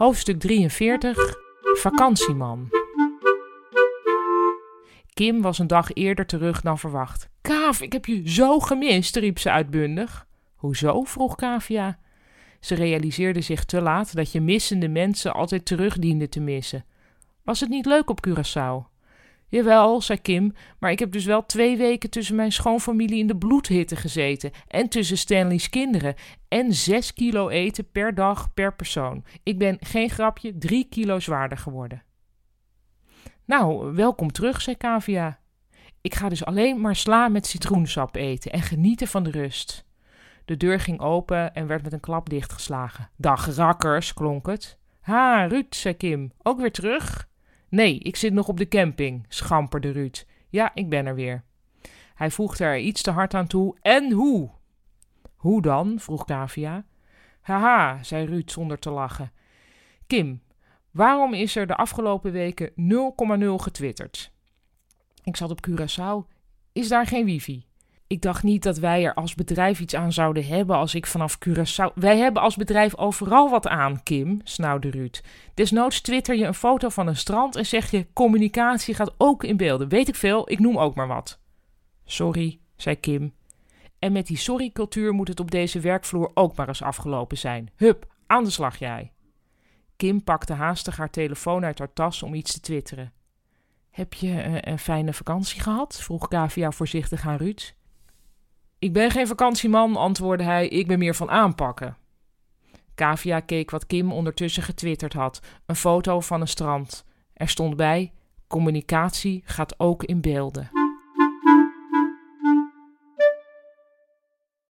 Hoofdstuk 43 Vakantieman Kim was een dag eerder terug dan verwacht. Kaaf, ik heb je zo gemist, riep ze uitbundig. Hoezo? vroeg Kavia. Ze realiseerde zich te laat dat je missende mensen altijd terug diende te missen. Was het niet leuk op Curaçao? Jawel, zei Kim, maar ik heb dus wel twee weken tussen mijn schoonfamilie in de bloedhitte gezeten. En tussen Stanley's kinderen. En zes kilo eten per dag per persoon. Ik ben, geen grapje, drie kilo zwaarder geworden. Nou, welkom terug, zei Kavia. Ik ga dus alleen maar sla met citroensap eten en genieten van de rust. De deur ging open en werd met een klap dichtgeslagen. Dag rakkers, klonk het. Ha, Ruud, zei Kim. Ook weer terug? Nee, ik zit nog op de camping, schamperde Ruud. Ja, ik ben er weer. Hij voegde er iets te hard aan toe. En hoe? Hoe dan? vroeg Kavia. Haha, zei Ruud zonder te lachen. Kim, waarom is er de afgelopen weken 0,0 getwitterd? Ik zat op Curaçao. Is daar geen wifi? Ik dacht niet dat wij er als bedrijf iets aan zouden hebben als ik vanaf Curaçao... Wij hebben als bedrijf overal wat aan, Kim, snauwde Ruud. Desnoods twitter je een foto van een strand en zeg je... communicatie gaat ook in beelden. Weet ik veel, ik noem ook maar wat. Sorry, zei Kim. En met die sorry-cultuur moet het op deze werkvloer ook maar eens afgelopen zijn. Hup, aan de slag jij. Kim pakte haastig haar telefoon uit haar tas om iets te twitteren. Heb je een, een fijne vakantie gehad? vroeg Kavia voorzichtig aan Ruud. Ik ben geen vakantieman, antwoordde hij. Ik ben meer van aanpakken. Kavia keek wat Kim ondertussen getwitterd had. Een foto van een strand. Er stond bij: communicatie gaat ook in beelden.